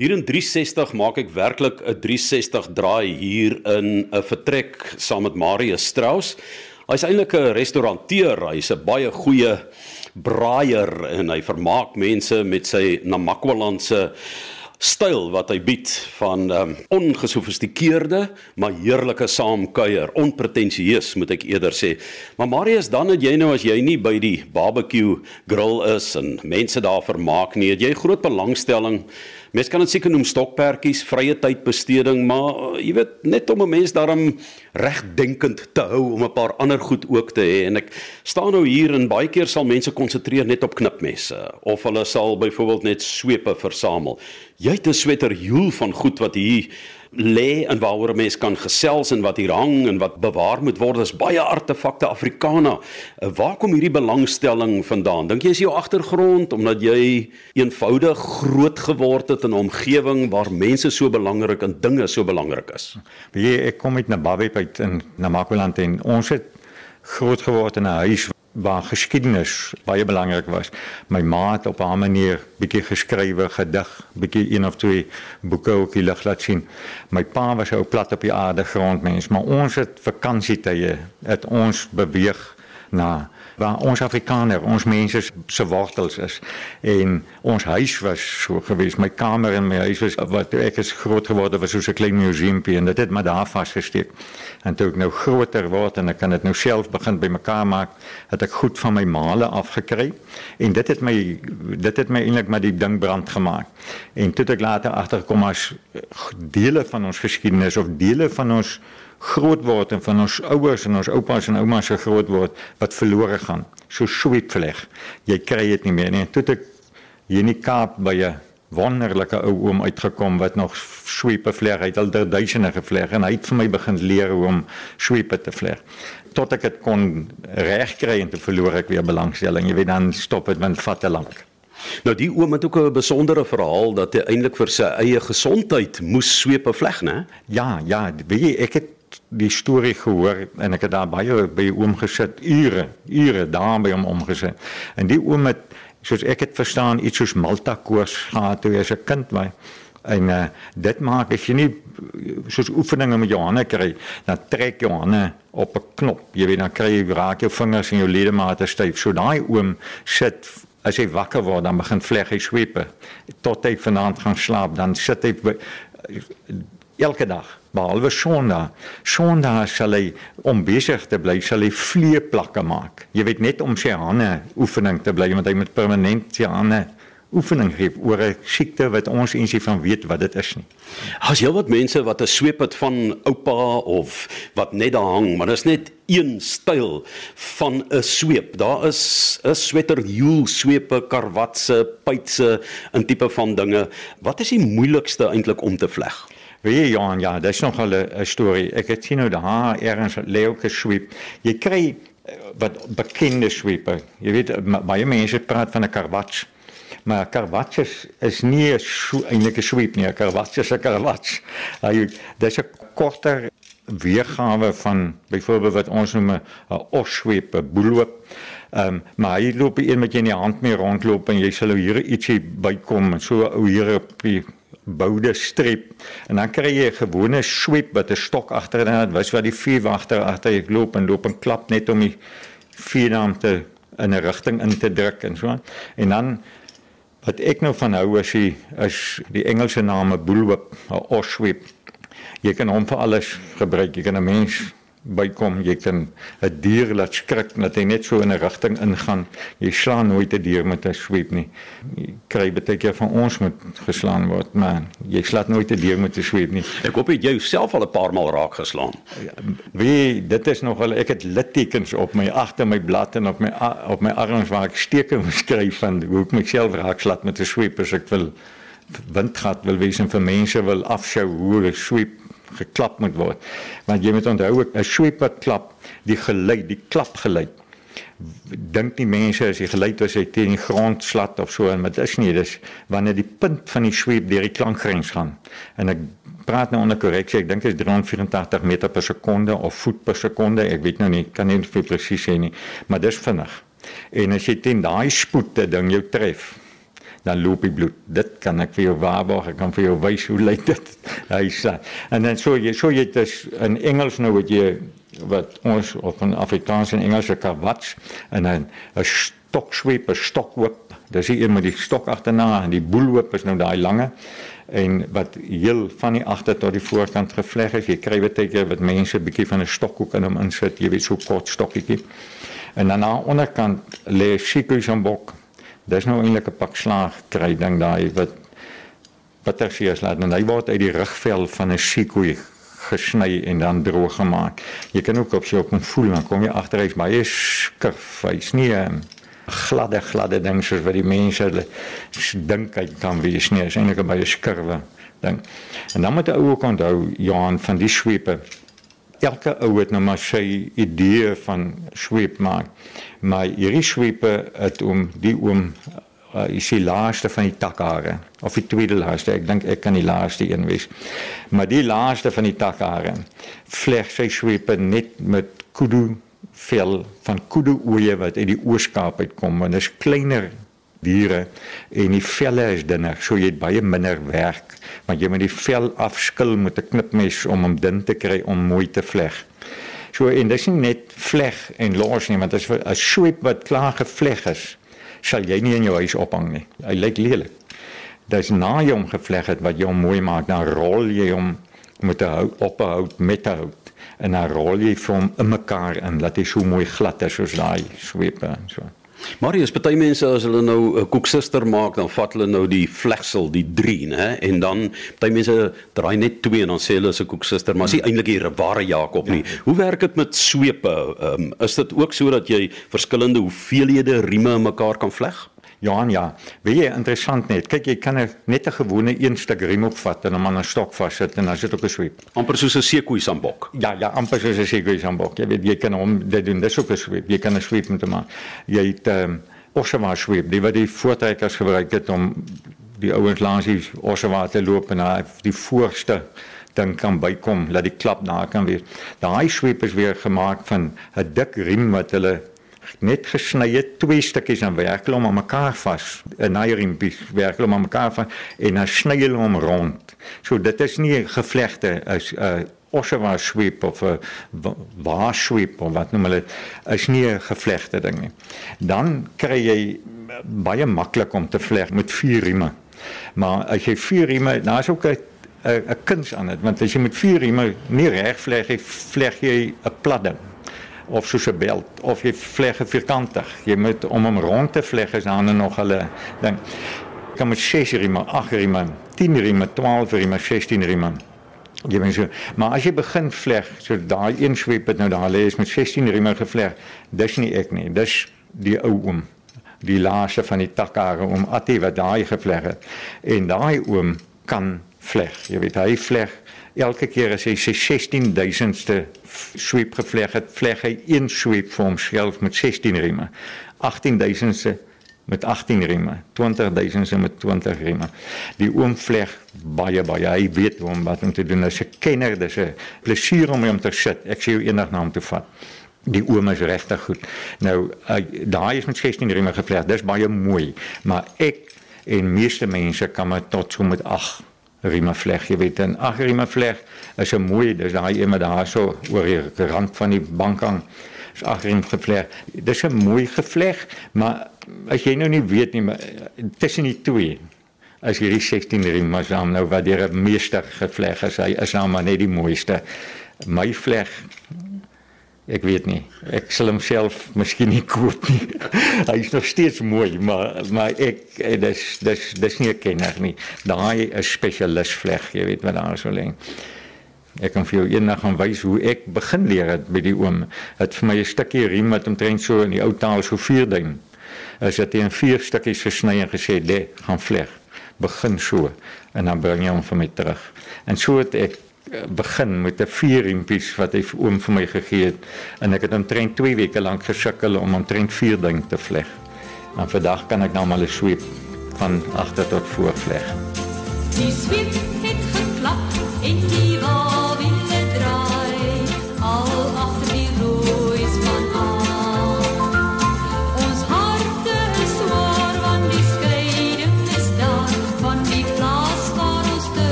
Hier in 360 maak ek werklik 'n 360 draai hier in 'n vertrek saam met Marius Strauss. Hy's eintlik 'n restauranteur, hy's 'n baie goeie braaier en hy vermaak mense met sy Namakwalandse styl wat hy bied van um, ongesofistikeerde maar heerlike saamkuier, onpretensieus moet ek eerder sê. Maar Marius, dan het jy nou as jy nie by die barbecue grill is en mense daar vermaak nie, het jy groot belangstelling Mens kan dit seker noem stokperdjies, vrye tydbesteding, maar uh, jy weet net om 'n mens daarom regdenkend te hou om 'n paar ander goed ook te hê en ek staan nou hier en baie keer sal mense konsentreer net op knipmesse of hulle sal byvoorbeeld net swepe versamel. Jy het 'n sweter joel van goed wat hier lê en waaroor 'n mens kan gesels en wat hier hang en wat bewaar moet word is baie artefakte Afrikana. Eh, waar kom hierdie belangstelling vandaan? Dink jy is jou agtergrond omdat jy eenvoudig groot geword het in 'n omgewing waar mense so belangrik en dinge so belangrik is? Weet jy, ek kom uit Nababe uit in Namakwaland en ons het groot geword in 'n huis waar geskiedenis baie belangrik was. My ma het op haar manier bietjie geskrywe, gedig, bietjie een of twee boeke ook die lig laat sien. My pa was ou plat op die aarde grondmens, maar ons het vakansietye, het ons beweeg na waar ons Afrikaner, ons mense se wortels is en ons huis was so gewees. My kamer en my huis was wat ek is groot geword was soos 'n klein museumpie en dit het my daar vasgesteek. En toe ek nou groter word en ek kan dit nou self begin bymekaar maak, het ek goed van my male afgekry en dit het my dit het my eintlik maar die ding brand gemaak. En toe ek later agterkom as dele van ons geskiedenis of dele van ons groot word en van ons ouers en ons oupas en oumas se groot word wat verlore gaan. So sweetvleg. Jy kry dit nie meer nie. Toe ek hier in die Kaap by 'n wonderlike ou oom uitgekom wat nog sweepe vleg het al duisende gevleg en hy het vir my begin leer hoe om sweepe te vleg tot ek dit kon regkry en te verloor ek weer belangstelling jy weet dan stop dit want vat te lank Nou die oom het ook 'n besondere verhaal dat hy eintlik vir sy eie gesondheid moes sweepe vleg, né? Ja, ja, weet jy, ek het die storie gehoor en ek het daar baie by oom gesit ure ure daar by hom omgesit en die oom het soos ek het verstaan iets soos Malta koors gehad toe hy as 'n kind was. En uh, dit maak as jy nie soos oefeninge met jou hande kry dan trek jou hande op 'n knop. Jy weet dan kry jy raak jou vingers en jou ledemate styf. So daai oom sit as hy wakker word dan begin vleg hy swepe. Tot hy vanaand gaan slaap dan sit hy elke dag behalwe Sondag. Sondag sal hy om besig te bly, sal hy vleeplakke maak. Jy weet net om sy hande oefening te bly want hy moet permanent sy hande oefening gee oor 'n siekte wat ons ensie van weet wat dit is nie. As jy wat mense wat 'n sweep het van oupa of wat net daar hang, maar dis net een styl van 'n sweep. Daar is 'n sweater joel swepe, karwatse, pytse, 'n tipe van dinge. Wat is die moeilikste eintlik om te vleg? Weet jy Johan, ja, dis nog 'n storie. Ek het sien hoe daar ergens 'n sweep. Jy kry eh, wat bekende sweepe. Jy weet baie mense praat van 'n karwats. Maar karwats is, is nie eintlik 'n sweep nie. 'n Karwats is 'n karwats. Hy dis 'n korter weergawe van byvoorbeeld wat ons noem 'n ossweep, 'n boelhoop. Ehm um, maar hy loop een met jy in die hand mee rondloop en jy sal hier ietsie bykom en so ou hier op die boude strip. En dan kry jy 'n gewone sweep wat 'n stok agter in het wys wat die vuurwagter agter jy loop en loop en klap net om die vuurnaam te in 'n rigting in te druk en so en dan wat ek nou van hou as jy as die Engelse naam 'n bullwhip 'n osweep jy kan hom vir alles gebruik jy kan 'n mens bykom. Jy kan 'n dier laat skrik dat hy net so in 'n rigting ingaan. Jy slaan nooit 'n dier met 'n sweep nie. Jy kry baie keer van ons moet geslaan word maar jy slaat nooit 'n dier met 'n sweep nie. Ek hoop jy self al 'n paar maal raak geslaan. Wie dit is nog wel ek het littekens op my agter my blad en op my op my arms waar ek steke skryf van hoe ek myself raak slaat met 'n sweep as ek wil windgat wil wees en vir mense wil afskou hoe 'n sweep geklap moet word. Want jy moet onthou ook 'n sweep wat klap, die geluid, die klap geluid. Dink nie mense as jy geluid as hy teen die grond slat of so en dit is nie, dis wanneer die punt van die sweep deur die klankgrens gaan. En ek praat nou onder korreksie, ek dink dit is 384 meter per sekonde of voet per sekonde, ek weet nou nie, kan nie presies sê nie, maar dis vinnig. En as jy teen daai spoed te ding jou tref, dan loop die bloed. Dit kan ek vir jou waarborg. Ek kan vir jou wys hoe lyk dit. Hy sê. En dan so jy so jy dit is in Engels nou wat jy wat ons op in Afrikaans en Engels 'n kawats en dan 'n stoksweep, 'n stokwip. Dis hier een met die stok agterna en die boelhoop is nou daai lange en wat heel van die agter tot die voorkant gevleg is. Jy kry baie keer wat mense bietjie van 'n stokhoek in hom insit, jy weet so kort stokkietjie. En dan aan onderkant lê Chico se bok. Dis nou eintlik 'n pak slaag kry ding daai wat bittersees laat en hy word uit die rugvel van 'n Chico gesny en dan droog gemaak. Jy kan ook op sy op 'n voel dan kom jy agter hy's baie skif. Hy's nie 'n gladde gladde ding soos wat die mense dink hy kan wees nie. Hy's eintlik 'n baie skurwe ding. En dan moet jy ook onthou Johan van die sweepe elke ou het nou maar sy idee van sweep maak. Maar hierdie sweepe het om die oom uh, is die laaste van die takhare of die tweede laaste. Ek dink ek kan die laaste een wees. Maar die laaste van die takhare vleg sy sweepe net met kudu vel van kudu oeye wat uit die Ooskaap uitkom en dit is kleiner diere en die velle is dunner, so jy het baie minder werk, want jy moet die vel afskil met 'n knipmes om hom dun te kry om mooi te vleg. So en dis nie net vleg en los nie, want as 'n sweep wat klaar gevleg is, sal jy nie in jou huis ophang nie. Hy lyk lelik. Dis na jy hom gevleg het wat jy hom mooi maak, dan rol jy hom met 'n hout op 'n hout met 'n hout en dan rol jy hom in mekaar in dat hy so mooi glad is soos daai sweepe en so. Marius, baie mense as hulle nou 'n koeksuster maak, dan vat hulle nou die vlegsel, die 3, né? En dan baie mense draai net 2 en dan sê hulle is 'n koeksuster, maar is nie eintlik 'n ware Jakob nie. Ja. Hoe werk dit met swepe? Um, is dit ook so dat jy verskillende hoeveelhede rieme in mekaar kan vleg? Johan, ja. Weet jy, interessant net. Kyk, jy kan net 'n gewone een stuk riem opvat en hom aan 'n stok vassit en dan sit ook 'n sweep. Amper soos 'n sekoe sambok. Ja, ja, amper soos 'n sekoe sambok. Jy weet, jy kan hom dit doen. Dis ook 'n sweep. Jy kan 'n sweep met hom. Jy het ehm um, Oshawa sweep. Die wat die voortrekkers gebruik het om die ouens langs die Oshawa te loop en hy die voorste dan kan bykom, laat die klap daar kan wees. Daai sweep is weer gemaak van 'n dik riem wat hulle net gesny het twee stukkies en werk hulle hom aan mekaar vas. 'n naairimpies werk hulle hom aan mekaar vas en dan sny hulle hom rond. So dit is nie gevlegte is 'n uh, Oshawa sweep of 'n wa sweep of wat noem hulle is nie 'n gevlegte ding nie. Dan kry jy baie maklik om te vleg met vier rieme maar as jy vier rieme is ook 'n 'n kuns aan dit want as jy met vier rieme nie reg vleg jy vleg jy 'n plat ding of soos 'n belt of jy vlegge vierkantig. Jy moet om hom rond te vleg is dan nog hulle ding. Kan met 6 rieme, 8 rieme, 10 rieme, 12 rieme, 16 rieme. Jy weet so, maar as jy begin vleg, so daai een sweep het nou daar lê is met 16 rieme gevleg. Dis nie ek nie. Dis die ou oom. Die laaste van die takkare om Attie wat daai gevleg het. En daai oom kan vleg. Jy weet hy vleg elke keer as hy sy 16000ste sweep gevleg het, vleg hy een sweep vir homself met 16 rieme. 18000ste met 18 rieme, 20000ste met 20 rieme. Die oom vleg baie baie. Hy weet hoe om wat om te doen. Hy's 'n kenner, dis 'n plesier om hom te sit. Ek sê jou eendag na hom toe vat. Die oom is regtig goed. Nou, daai is met 16 rieme gevleg. Dis baie mooi, maar ek en meeste mense kan maar tot so met 8 rieme vleg, jy weet, en ag rieme vleg is 'n mooi, dis daai een met daar so oor die rand van die bank hang. Is ag riem gevleg. Dis 'n mooi gevleg, maar as jy nou nie weet nie, tussen die twee as hierdie 16 riem maar saam nou wat deur 'n meester gevleg is, hy is nou maar net die mooiste. My vleg Ek weet nie. Ek sal homself miskien nie koop nie. Hy is nog steeds mooi, maar maar ek eh, dis dis dis nie kenner nie. Daai is spesialis vleg, jy weet wat daar so lê. Ek kan vir jou eendag gaan wys hoe ek begin leer het by die oom. Het vir my 'n stukkie riem wat omtrent so in die ou taal so vier duim. As dit in vier stukkies gesny en gesê, "Lê, gaan vleg." Begin so en dan bring jy hom vir my terug. En so het ek begin met 'n vier riempies wat hy oom vir my gegee het en ek het omtrent 2 weke lank gesukkel om omtrent vier ding te vleg. En vandag kan ek nou maar 'n sweep van agter tot voor vleg. Die sweep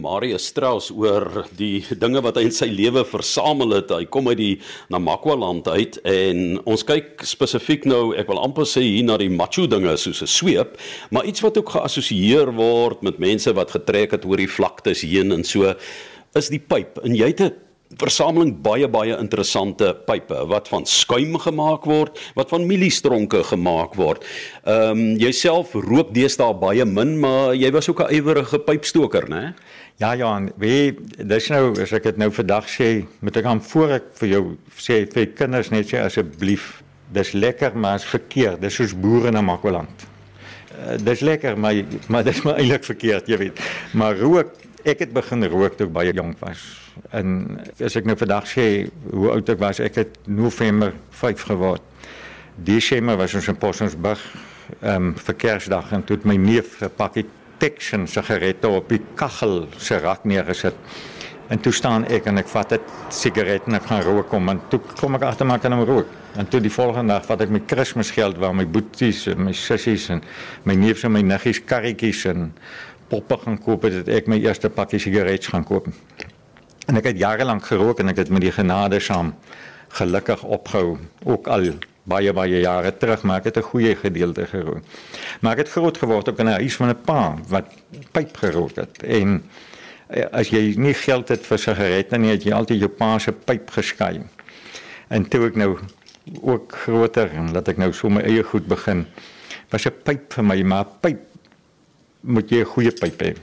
Marius Strauss oor die dinge wat hy in sy lewe versamel het. Hy kom uit die Namakwa land uit en ons kyk spesifiek nou, ek wil amper sê hier na die macho dinge soos 'n sweep, maar iets wat ook geassosieer word met mense wat getrek het oor die vlaktes heen en so is die pyp. En jy het 'n versameling baie baie interessante pype wat van skuim gemaak word, wat van mieliestronke gemaak word. Ehm um, jouself rook deesdae baie min, maar jy was ook 'n ywerige pypstoker, né? Ja ja, wie dis nou as ek dit nou vandag sê, moet ek aan voor ek vir jou sê vir kinders net sê asseblief, dis lekker maar is verkeerd. Dis soos boere na Makwaland. Uh, dis lekker maar maar dis maar eintlik verkeerd, jy weet. Maar rook ek het begin rook toe ek baie jonk was. En as ek nou vandag sê hoe oud ek was, ek het November 5 geword. Desember was ons in Potsdam ehm um, vir Kersdag en toe my neef 'n pakkie Texan sigarette op die kaggel se rak neergesit. En toe staan ek en ek vat dit sigarette en ek gaan rook kom en toe kom ek agter maar kan hom rook. En toe die volgende dag vat ek my Kersgeld waar my boeties en my sissies en my neefs en my niggies karretjies en poppe gaan koop het, het ek my eerste pakkie sigarette gaan koop. En ek het jare lank gerook en ek het met die genade saam gelukkig opgehou, ook al baie baie jare terug, maar ek het 'n goeie gedeelte gerook. Maar ek het groot geword in 'n huis van 'n pa wat pyp gerook het en eh, as jy nie geld het vir sigarette nie, het jy altyd jou pa se pyp geskei. En toe ek nou ook groter en laat ek nou so my eie goed begin, was 'n pyp vir my maar pyp moet jy 'n goeie pyp hê.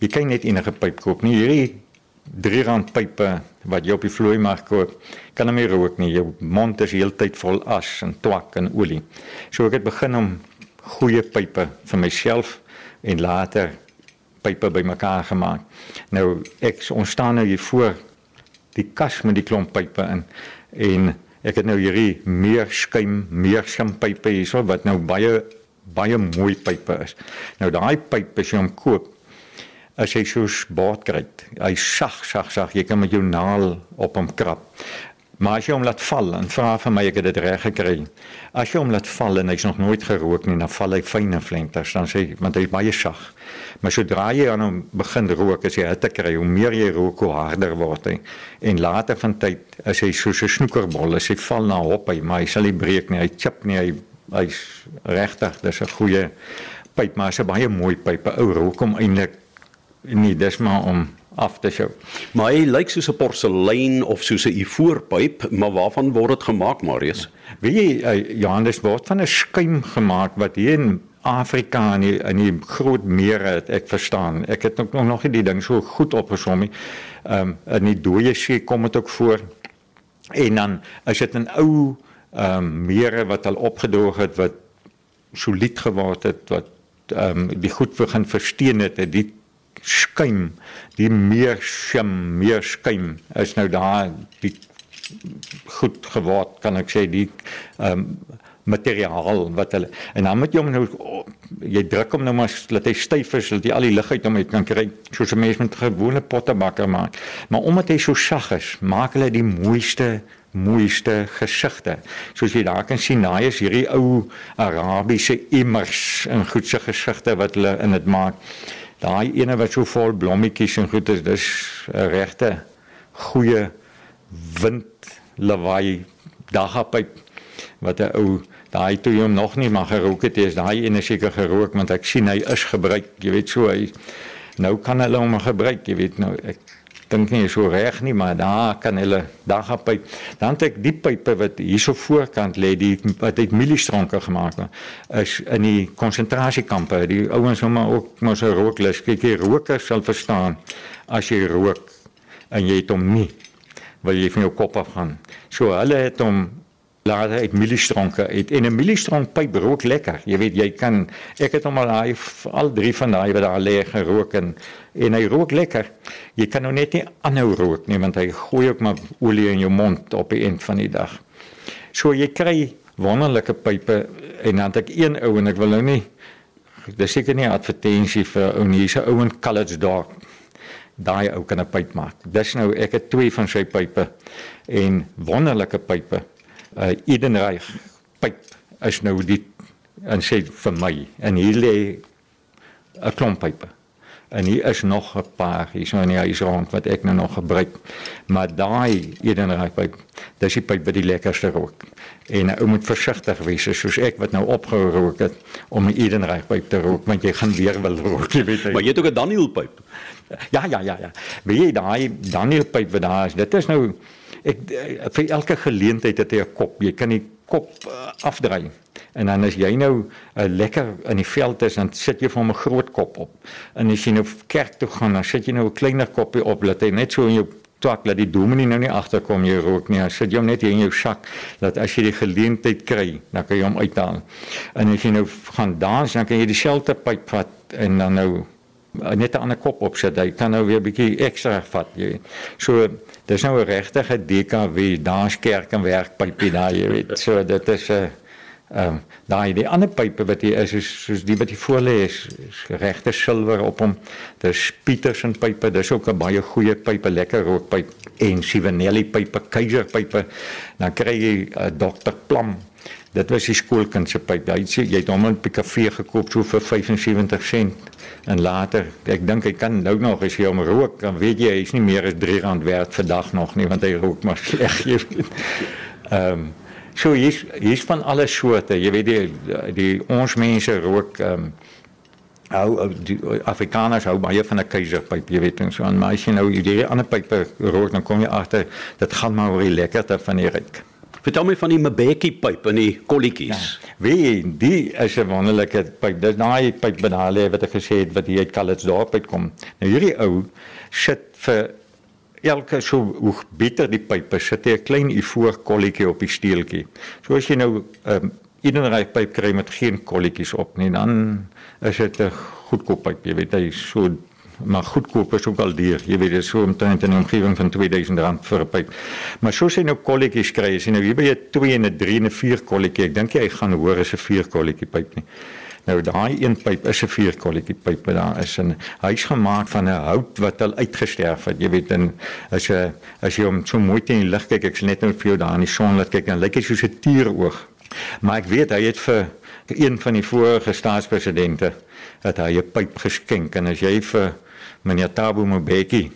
Jy kan net enige pyp koop nie. Hierdie 3 rand pype wat jy op die vloei mag koop, kan hom nie rook nie. Jou mond is heeltyd vol as en twak en olie. So ek het begin om goeie pype vir myself en later pype bymekaar gemaak. Nou ek ons staan nou hier voor die kas met die klomp pype in en ek het nou hierdie meer skuim, meer skampype hierso wat nou baie baie mooi pype is. Nou daai pyp as jy hom koop, as hy soos baardkruit, hy sag sag sag, jy kan met jou naal op hom krap. Maar as jy hom laat val en vra vir my ek het dit reg gekry. As jy hom laat val en hy's nog nooit gerook nie, dan val hy fyn en flenters, dan sê want hy's baie sag. Maar sodra jy aan hom begin rook, as jy hitte kry, hoe meer jy rook, hoe harder word hy. En later van tyd as hy soos 'n snoekerbol, as hy val na hop hy, maar hy sal nie breek nie, hy chip nie, hy hy's regtig, dis 'n goeie pyp, maar 'n baie mooi pyp. Ou rook hom eintlik nie, dis maar om af te sjou. Maar hy lyk soos 'n porselein of soos 'n ivoorpyp, maar waarvan word dit gemaak, Marius? Weet jy, uh, Johannes word van 'n skuim gemaak wat hier in Afrika en in die groot mere het ek verstaan. Ek het ook nog nie die ding so goed opgesom nie. Ehm um, in die dooie see kom dit ook voor. En dan as dit 'n ou ehm um, mere wat al opgedoog het wat solied geword het wat ehm um, die goed begin versteen het, het die skuim, die meer skim, meer skuim is nou daar die goed geword kan ek sê die ehm um, materiaal wat hulle en dan moet jy hom nou jy druk hom nou maar dat hy styf is dat jy al die lug uit hom uit kan kry soos 'n mens met gewone pottebakker maak. Maar omdat hy so sag is maak hulle die mooiste mooiste gesigte. Soos jy daar kan sien, daai is hierdie ou Arabiese immers en goedse gesigte wat hulle in dit maak. Daai ene wat so vol blommetjies en goed is, dis 'n regte goeie wind lawaai dagapyp wat 'n ou daai toe hom nog nie mag gerook het, is daai ene seker gerook want ek sien hy is gebruik, jy weet so hy nou kan hulle hom gebruik, jy weet nou ek dink nie so reg nie, maar daar kan hulle daar gaan pyp. Dan het ek die pype wat hierso voorkant lê, die wat uit mieliestronke gemaak is, is in die konsentrasiekampe. Die ouens hom ook mos 'n rooklus. Kyk, die rokers sal verstaan as jy rook en jy het hom nie wil jy van jou kop af gaan. So hulle het hom laat uit mieliestronke uit en 'n mieliestronk pyp rook lekker. Jy weet jy kan ek het hom al daai al drie van daai wat daar lê gerook en en hy rook lekker. Jy kan nou net nie aanhou rook nie want hy gooi ook maar olie in jou mond op die eind van die dag. So jy kry wonderlike pype en dan het ek een ou en ek wil nou nie dis seker nie 'n advertensie vir ou nie, hier's 'n ou in College Dock. Daai ou kan 'n pyp maak. Dis nou ek het twee van sy pype en wonderlike pype uh, Edenreich pyp is nou die en sê vir my en hier lê 'n klomp pype En hier is nog 'n paar hier so in die huis rond wat ek nou nog gebruik. Maar daai edenraakpyp, dis die pyp wat die lekkerste rook. En 'n ou moet versigtig wees soos ek wat nou opgehou rook het om 'n edenraakpyp te rook want jy gaan weer wil rook, jy weet. Maar jy het ook 'n Daniel pyp. Ja, ja, ja, ja. Weet jy daai Daniel pyp wat daar is, dit is nou ek vir elke geleentheid het hy 'n kop. Jy kan die kop uh, afdraai. En dan as jy nou uh, lekker in die veld is, dan sit jy hom 'n groot kop op. En as jy nou kerk toe gaan, dan sit jy nou 'n kleiner koppie op, laat hy net so in jou twak dat die dominee nou nie agterkom jy rook nie. Sit jy hom net hier in jou sak dat as jy die geleentheid kry, dan kan jy hom uithaal. En as jy nou gaan dans, dan kan jy dieselfde pyp vat en dan nou net 'n ander kop opsit. Hy kan nou weer 'n bietjie ekstra vat, jy. So dis nou 'n regtige DKW danskerk en werkpypie daar, jy weet. So dit is 'n Ehm um, daai die ander pype wat hier is is soos die wat hier voor lê is, is regte silwer op hom. Dis Petersen pype, dis ook 'n baie goeie pype, lekker rookpyp en Sivanelli pype, Kaiser pype. Dan kry jy 'n uh, Dr. Plum. Dit was die skoolkind se pyp. Hy sê jy het hom in 'n kafee gekoop so vir 75 sent en later ek dink hy kan nou nog as jy hom rook, dan weet jy hy's nie meer as R3 werd vir dag nog nie want hy rook maar sleg. Ehm um, So hier's hier's van alle soorte. Jy weet die die ons mense rook ehm um, hou die Afrikaners hou baie van 'n keiserpyp, jy weet en so aan maar as jy nou hierdie ander pype rook dan kom jy agter dit gaan maar oor die lekkerte van die ryk. Vertel my van die Mbeki pyp en die kolletjies. Ja, wie die is 'n wonderlike pyp. Dis daai pyp benale wat ek gesê het wat hier uit Calitzdorp uitkom. Nou hierdie ou sit vir elke so hoe beter die pype sit jy 'n klein ivoor kolletjie op die steeltjie. So as jy nou 'n um, edenry pyp kry met geen kolletjies op nie, dan is dit 'n goedkoop pyp. Jy weet hy so maar goedkoop is ook al duur. Jy weet dit is so omtrent in 'n omgewing van R2000 vir 'n pyp. Maar soos jy nou kolletjies kry, jy nou hier by 'n 2 en 'n 3 en 'n 4 kolletjie, ek dink jy gaan hoor as 'n 4 kolletjie pyp nie. Nou daai een pyp is 'n vierkolletjie pyp wat daar is en hy's gemaak van 'n hout wat al uitgesterf het. Jy weet en as jy as jy hom so mooi teen die lig kyk, ek sien net nou vir jou daar in die son laat kyk en lyk hy soos 'n tieroog. Maar ek weet hy het vir een van die vorige staatspresidente dat hy 'n pyp geskenk en as jy vir meneer Thabo Mbeki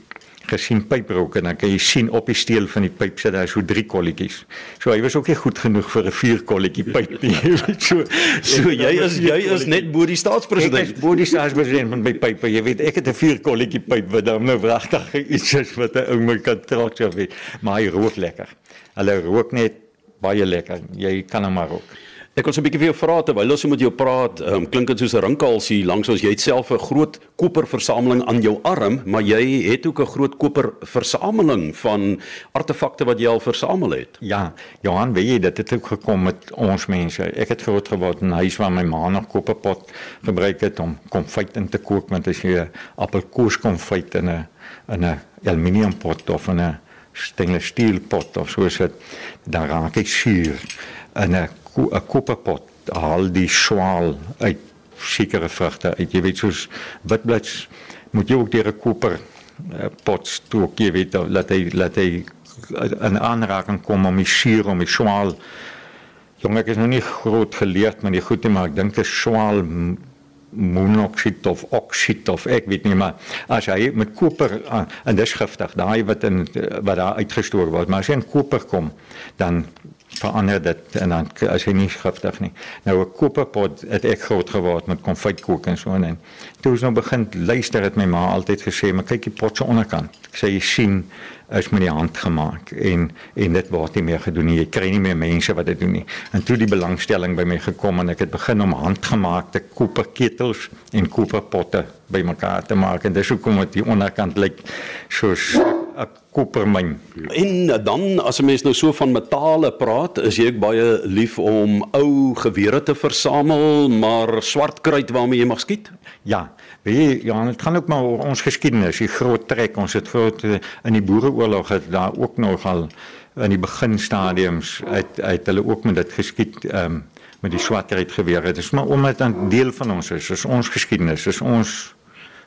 gesien pyprook en dan kan jy sien op die steel van die pyp sit daar so drie kolletjies. So hy was ook nie goed genoeg vir 'n vier kolletjie pyp nie. so so jy is jy is net bo die staatspresident. Ek is bo die staatspresident van my pype. Jy weet ek het 'n vier kolletjie pyp wat dan nou wragtig iets is wat 'n ou my kan trots op weet. Maar hy rook lekker. Hulle rook net baie lekker. Jy kan hom maar rook. Ek wil so 'n bietjie vir jou vra terwyl ons met jou praat. Um, klink dit soos 'n rinkelsie langs ons jy het self 'n groot koperversameling aan jou arm, maar jy het ook 'n groot koperversameling van artefakte wat jy al versamel het. Ja, Johan, weet jy dit het ook gekom met ons mense. Ek het groot geword in 'n huis waar my ma nog koperpot gebruik het om konfyt in te kook met as jy appelkoos konfyt in 'n in 'n aluminiumpot of in 'n stainless steel pot of so sit, dan raak ek suur in 'n 'n koperpot haal die swaal uit sekere vrugte uit. Jy weet soos witblits moet jy ook deur 'n koper eh, pot stook, jy weet laat hy laat hy 'n aanraking kom om die suur om die swaal. Jong ek is nog nie groot geleerd met die goeie maar ek dink 'n swaal monoksied of oksied of ek weet nie maar as jy met koper ah, en dis giftig daai wat in wat daar uitgestoor word maar as jy in koper kom dan verander dit en dan as hy nie giftig nie. Nou 'n koperpot het ek groot geword met konfytkoek en so en toe ons nou begin luister het my ma altyd gesê, "Maar kyk die pot se onderkant." Ek sê jy sien is met die hand gemaak en en dit word nie meer gedoen nie. Jy kry nie meer mense wat dit doen nie. En toe die belangstelling by my gekom en ek het begin om handgemaakte koperketels en koperpotte bymekaar te maak en dis hoekom dit onderkant lyk soos 'n kopermyn. En dan as 'n mens nou so van metale praat, is jy ook baie lief om ou gewere te versamel, maar swart kruit waarmee jy mag skiet? Ja, weet jy, ja, dit gaan ook maar oor ons geskiedenis, die groot trek. Ons het groot in die Boereoorlog het daar ook nog al in die beginstadiums uit uit hulle ook met dit geskied ehm um, met die swart kruit gewere. Dit is maar omdat dit 'n deel van ons is, is ons geskiedenis, is ons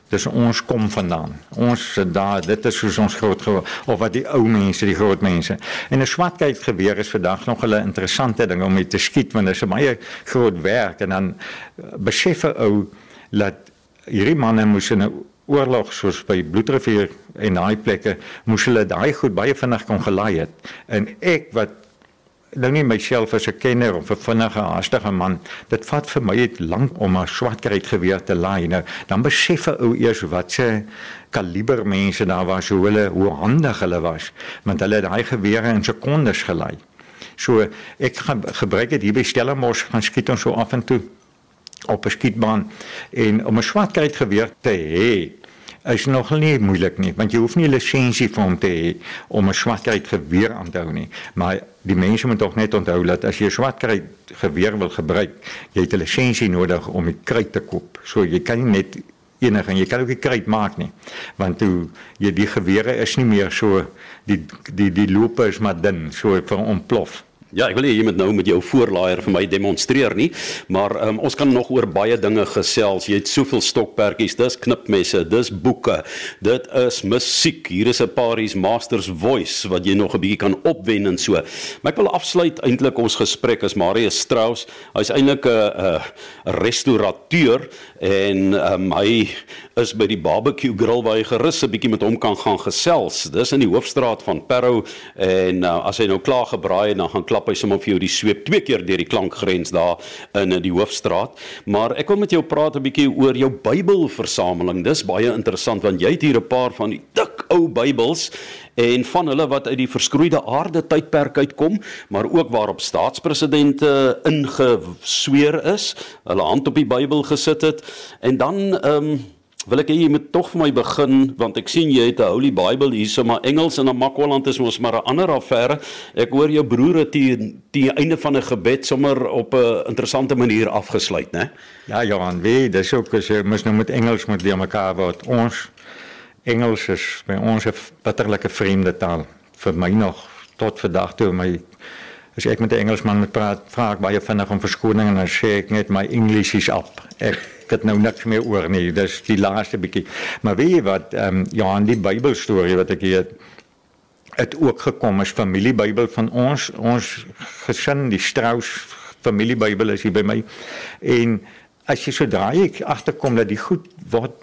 Dis ons kom vandaan. Ons daar, dit is soos ons groot of wat die ou mense, die groot mense. En 'n swartkyk geweer is vandag nog 'n interessante ding om mee te skiet want dit is 'n baie groot werk en dan eh, besef 'n ou dat hierdie manne moes in 'n oorlog soos by Bloedrivier en daai plekke moes hulle daai goed baie vinnig kon gelaai het. En ek wat nou nie myself as 'n kenner of 'n vinnige haastige man, dit vat vir my net lank om 'n swartkruit geweer te laai. Nou, dan besef 'n ou eers wat se kaliber mense daar was, hoe hulle hoe handig hulle was, want hulle het daai gewere in sekondes gelaai. So ek gebruik dit hier by Stellenbosch gaan skiet ons so af en toe op 'n skietbaan en om 'n swartkruit geweer te hê is nog nie moeilik nie want jy hoef nie lisensie vir hom te hê om 'n swartkruit geweer aan te hou nie. Maar die mense moet tog net onthou dat as jy 'n swartkruit geweer wil gebruik jy het 'n lisensie nodig om die kruit te koop. So jy kan nie net enige en jy kan ook nie kruit maak nie want toe jy die gewere is nie meer so die die die loope is maar dun so vir ontplof Ja, ek wil hê jy moet nou met jou voorlaaier vir my demonstreer nie, maar um, ons kan nog oor baie dinge gesels. Jy het soveel stokperdjies, dis knipmesse, dis boeke, dit is musiek. Hier is 'n paar hier's Masters Voice wat jy nog 'n bietjie kan opwen en so. Maar ek wil afsluit eintlik ons gesprek as Marius Strauss. Hy's eintlik 'n 'n restaurateur en um, hy is by die barbecue grill waar jy gerus 'n bietjie met hom kan gaan gesels. Dis in die hoofstraat van Parow en uh, as hy nou klaar gebraai het, dan gaan klap hy sommer vir jou die sweep twee keer deur die klankgrens daar in die hoofstraat. Maar ek wil met jou praat 'n bietjie oor jou Bybelversameling. Dis baie interessant want jy het hier 'n paar van die dik ou Bybels en van hulle wat uit die verskroeide aarde tydperk uitkom, maar ook waarop staatspresidente ingesweer is, hulle hand op die Bybel gesit het en dan ehm um, wil ek hê jy moet tog vir my begin want ek sien jy het 'n Holy Bible hierso maar Engels en dan Makwaland is mos maar 'n ander affære. Ek hoor jou broer het teen die einde van 'n gebed sommer op 'n interessante manier afgesluit, né? Ja, Johan, wie, dis ook as jy mos nou met Engels moet leer mekaar wat ons Engels is by ons 'n bitterlike vreemde taal vir my nog tot vandag toe my as ek met 'n Engelsman moet praat, vra ek baie vinnig om verskoning en dan sê ek net my English is op. Ek het nou niks meer oor nie. Dis die laaste bietjie. Maar weet jy wat, ehm um, ja, in die Bybelstorie wat ek hier het ook gekom is familiebybel van ons ons gesin die Strauss familiebybel is hier by my en as jy sodra jy agterkom dat die goed word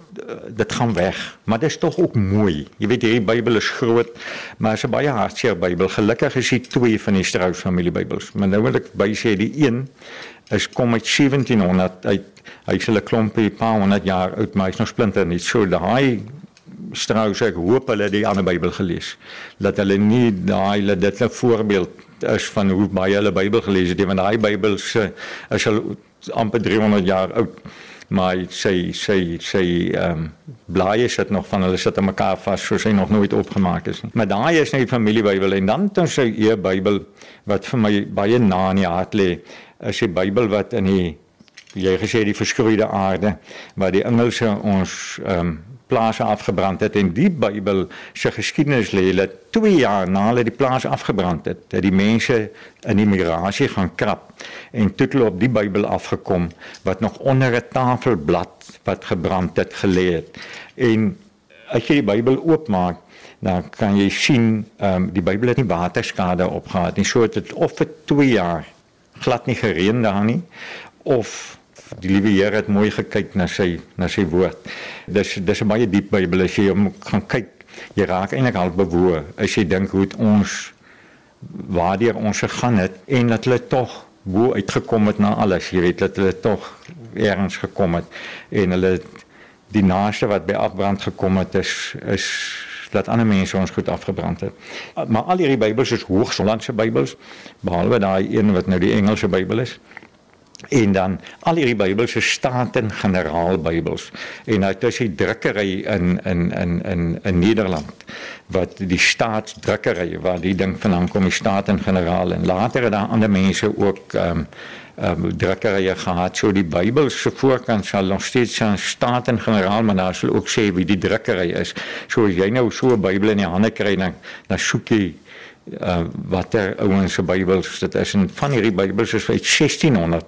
dit gaan weg. Maar dit is tog ook mooi. Jy weet hierdie Bybel is groot maar is 'n baie hartseer Bybel. Gelukkig is dit twee van die Strauss familiebybels maar nou wil ek by sê die een is kom uit 1700 uit hy sê 'n klompie paar honderd jaar oud maar hy's nog splinter nie. So daai Strauss ek hoop hulle die ander Bybel gelees. Dat hulle nie daai hulle dit 'n voorbeeld is van hoe baie hulle Bybel gelees het want daai Bybel se is al amper 300 jaar oud maar sy sy sy ehm um, blaaie sit nog van hulle sit aan mekaar vas soos hy nog nooit opgemaak is nie. Maar daai is net die familiebybel en dan dan sy e Bybel wat vir my baie na in die hart lê is die Bybel wat in die jy gesê die verskroeide aarde waar die Engelse ons ehm um, plase afgebrand het en die Bybel se geskiedenis lê dat 2 jaar na hulle die plase afgebrand het, dat die mense in die migrasie gaan krap en toe hulle op die Bybel afgekom wat nog onder 'n tafelblad wat gebrand het gelê het. En as jy die Bybel oopmaak dan kan jy sien ehm um, die Bybel het nie waterskade opgehad nie. So het dit of vir 2 jaar glad nie gereën daar nie of die liewe Here het mooi gekyk na sy na sy woord. Dis dis 'n baie diep Bybel as jy hom gaan kyk. Jy raak eintlik al bewoe as jy dink hoe ons waardeur ons gegaan het en dat hulle tog bo uitgekom het na alles. Jy weet dat hulle tog ergens gekom het en hulle die naaste wat by afbrand gekom het is is dat ander mense ons goed afgebrand het. Maar al hierdie Bybels is Hoogslandse Bybels behalwe daai een wat nou die Engelse Bybel is en dan al hierdie Bybels is Staten-Generaal Bybels en nou dis die drukkery in in in in in Nederland wat die staatsdrukkery waar die ding vandaan kom die Staten-Generaal en later het daar ander mense ook ehm um, ehm um, drukkerye gehad. So die Bybel se voorkant sal nog steeds aan Staten-Generaal maar daar sal ook sê wie die drukkery is. So as jy nou so 'n Bybel in die hande kry dan dan soek jy uh, watter ouens se Bybels dit is. En van hierdie Bybels is uit 1600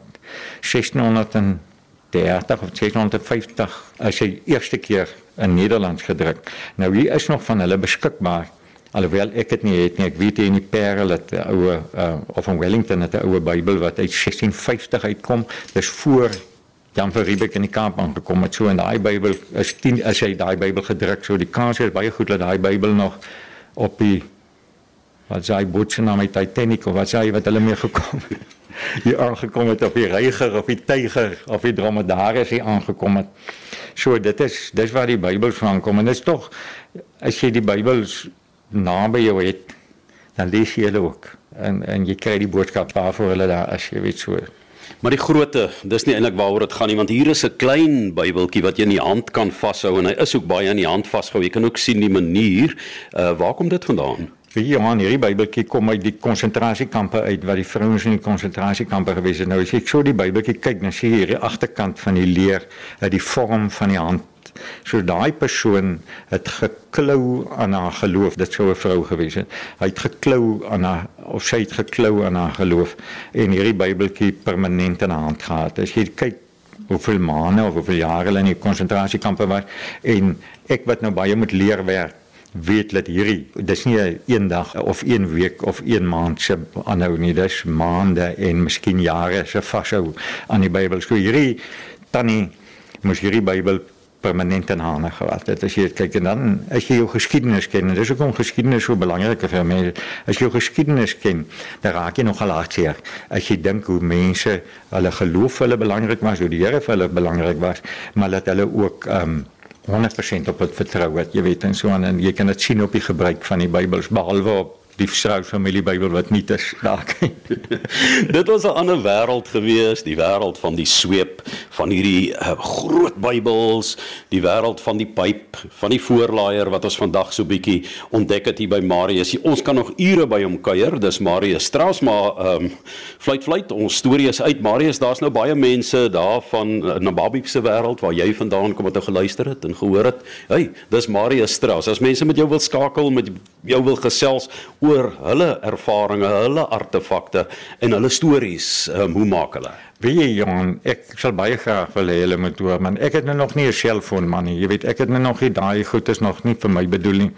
1630 of 1650 as hy eerste keer in Nederland gedruk. Nou hier is nog van hulle beskikbaar. Alhoewel ek dit nie het nie, ek weet jy in die Parel het 'n oue uh, of in Wellington het 'n oue Bybel wat uit 1650 uitkom. Dis voor Jan van Riebeeck in die Kaap aangekom het. So in daai Bybel is 10 as hy daai Bybel gedruk, so die kans is baie goed dat daai Bybel nog op die wat sy bootse na my Titanic of wat sy wat hulle mee gekom het. Hier aangekom het op die reiger of die tyger of die dromedaris hier aangekom het. So dit is dis waar die Bybel van kom en dit is tog as jy die Bybel naby jou het, dan lees jy dit ook en en jy kry die boodskap waarvoor hulle daar as jy weet so. Maar die grootte, dis nie eintlik waaroor dit gaan nie want hier is 'n klein Bybeltjie wat jy in die hand kan vashou en hy is ook baie in die hand vasgehou. Jy kan ook sien die manier uh waar kom dit vandaan? Vir Johan hierdie Bybeltjie kom uit die konsentrasiekampe uit waar die vrouens in die konsentrasiekampe gewees het. Nou as ek so die Bybeltjie kyk, dan sien jy hierdie agterkant van die leer, dat die vorm van die hand So daai persoon het geklou aan haar geloof. Dit sou 'n vrou gewees het. Hy het geklou aan haar of sy het geklou aan haar geloof en hierdie Bybeltjie permanent in haar hand gehad. As jy kyk hoeveel maande of hoeveel jare hulle in die konsentrasiekampe was en ek wat nou baie moet leer werk weet dat hierdie dis nie 'n een dag of een week of een maand se aanhou nie dis maande en miskien jare se vashou aan die Bybel. So hierdie tannie moes hierdie Bybel permanent in hande gehad het. As jy kyk en dan as jy jou geskiedenis ken, dis hoekom geskiedenis so belangrik is vir mense. As jy jou geskiedenis ken, dan raak jy nogal hartseer. As jy dink hoe mense hulle geloof hulle belangrik was, hoe die Here vir hulle belangrik was, maar dat hulle ook ehm um, 100% op dit vertrou wat jy weet en so aan en jy kan dit sien op die gebruik van die Bybels behalwe op die Strauss familie Bybel wat nie is dalk. Dit was 'n ander wêreld gewees, die wêreld van die sweep, van hierdie uh, groot Bybels, die wêreld van die pyp, van die voorlaaier wat ons vandag so bietjie ontdek het hier by Marius. Ons kan nog ure by hom kuier. Dis Marius Strauss, maar ehm um, fluit fluit ons storie is uit Marius. Daar's nou baie mense daar van uh, Nababi se wêreld waar jy vandaan kom wat jy geluister het en gehoor het. Hey, dis Marius Strauss. As mense met jou wil skakel, met jou wil gesels oor hulle ervarings, hulle artefakte en hulle stories, um, hoe maak hulle? Wie jong, ek sal baie graag wil hê hulle moet hoor, man. Ek het nou nog nie 'n selfoon man nie. Jy weet, ek het nou nog nie daai goed is nog nie vir my bedoel nie.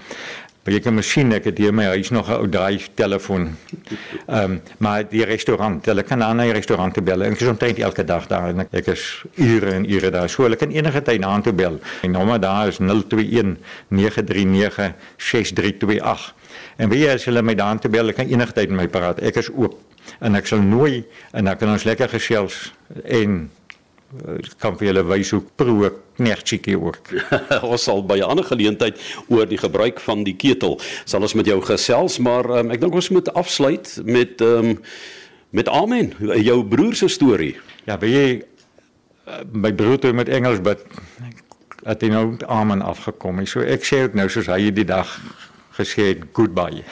Maar jy kan masjien ek het hier my huis nog 'n ou draai telefoon. Ehm um, maar die restaurant, hulle kan aan 'n restaurant te bel. Ek is omtrent elke dag daar en ek, ek is ure en ure daar. So hulle kan enige tyd na toe bel. My nommer daar is 021 939 6328. En wie as hulle my daan te bel, kan enige tyd met my praat. Ek is oop en ek sal nooi en dan kan ons lekker gesels en eh, kan vir julle wys hoe pro knertjie ook. ons sal by 'n ander geleentheid oor die gebruik van die ketel sal ons met jou gesels, maar um, ek dink ons moet afsluit met um, met Amen, jou broer se storie. Ja, by jy eh, my broer het met Engels bid het hy nou Amen afgekom. So ek sê ook nou soos hy die dag gesê het goodbye.